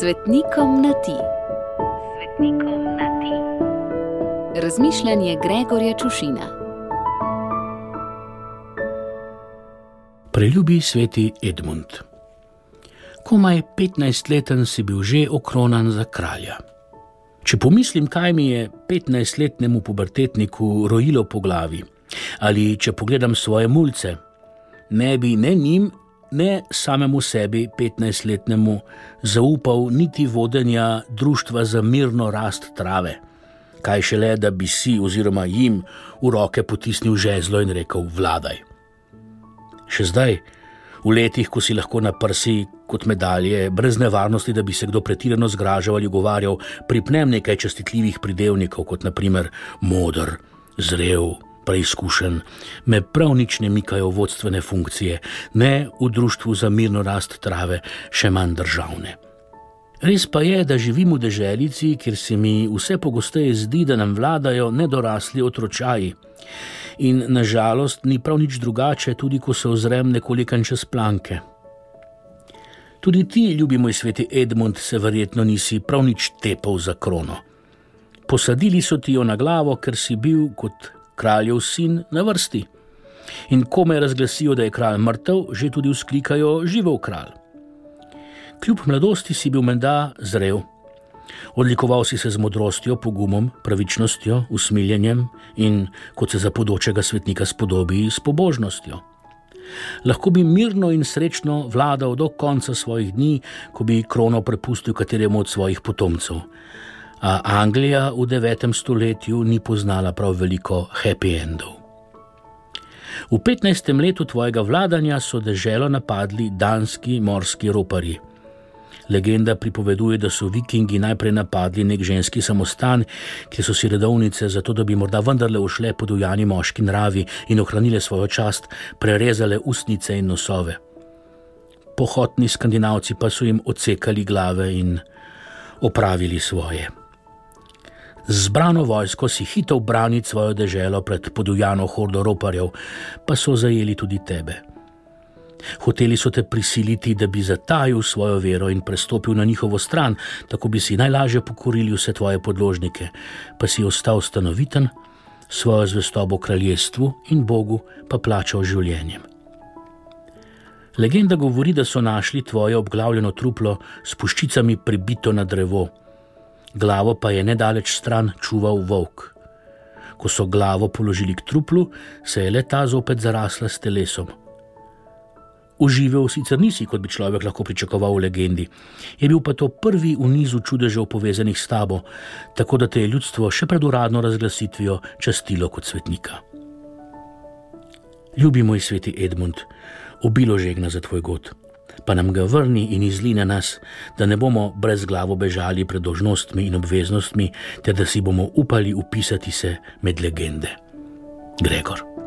Svetnikom na ti. Svetnikom na ti. Razmišljanje Gregorja Čušina. Preljubi sveti Edmund. Komaj 15-leten si bil že okronan za kralja. Če pomislim, kaj mi je 15-letnemu pubertetniku rojilo po glavi, ali če pogledam svoje mulce, ne bi ne njim, ne samemu sebi, 15-letnemu, zaupal niti vodenja Društva za mirno rast trave. Kaj šele, da bi si oziroma jim v roke potisnil žezlo in rekel: Vladaj. Še zdaj, v letih, ko si lahko na prsi kot medalje, brez nevarnosti, da bi se kdo pretirano zgražal ali govarjal, pripnem nekaj čestitljivih pridevnikov, kot naprimer modr, zrel, preizkušen, me prav nič ne mikajo vodstvene funkcije, ne v društvu za mirno rast trave, še manj državne. Res pa je, da živim v deželici, kjer se mi vse pogosteje zdi, da nam vladajo nedorasli otročaji. In nažalost ni prav nič drugače, tudi ko se ozrem nekoliko čez planke. Tudi ti, ljubi moj sveti Edmund, se verjetno nisi prav nič tepal za krono. Posadili so ti jo na glavo, ker si bil kot kraljev sin na vrsti. In ko me razglasijo, da je kralj mrtev, že tudi vzklikajo: Živel kralj. Kljub mladosti si bil menda zrel. Odlikoval si se z modrostjo, pogumom, pravičnostjo, usmiljenjem in, kot se za podočega svetnika spodobi, s pobožnostjo. Lahko bi mirno in srečno vladal do konca svojih dni, ko bi krono prepustil kateremu od svojih potomcev a Anglija v 9. stoletju ni poznala prav veliko happy endov. V 15. letu tvojega vladanja so deželo napadli danski morski ropari. Legenda pripoveduje, da so vikingi najprej napadli nek ženski samostan, kjer so si redovnice, zato da bi morda vendarle ušle pod ujani moški naravi in ohranile svojo čast, prerezale ustnice in nosove. Pohotni skandinavci pa so jim odsekali glave in opravili svoje. Zbrano vojsko si hitro braniti svojo deželo pred podujano hordo roparjev, pa so zajeli tudi tebe. Hoteli so te prisiliti, da bi zatajil svojo vero in prestopil na njihovo stran, tako bi si najlažje pokorili vse tvoje podložnike, pa si ostal stanoviten, svojo zvestobo kraljestvu in Bogu pa plačal življenjem. Legenda govori, da so našli tvoje obglavljeno truplo s puščicami pribito na drevo glavo pa je nedaleč stran čuval volk. Ko so glavo položili k truplu, se je leta zopet zarasla s telesom. Uživel sicer nisi, kot bi človek lahko pričakoval v legendi, je bil pa to prvi v nizu čudežev povezanih s tabo, tako da te je ljudstvo še pred uradno razglasitvijo častilo kot svetnika. Ljubi moj sveti Edmund, obilo žegna za tvoj god pa nam ga vrni in izline nas, da ne bomo brez glavo bežali pred dožnostmi in obveznostmi, ter da si bomo upali upisati se med legende. Gregor.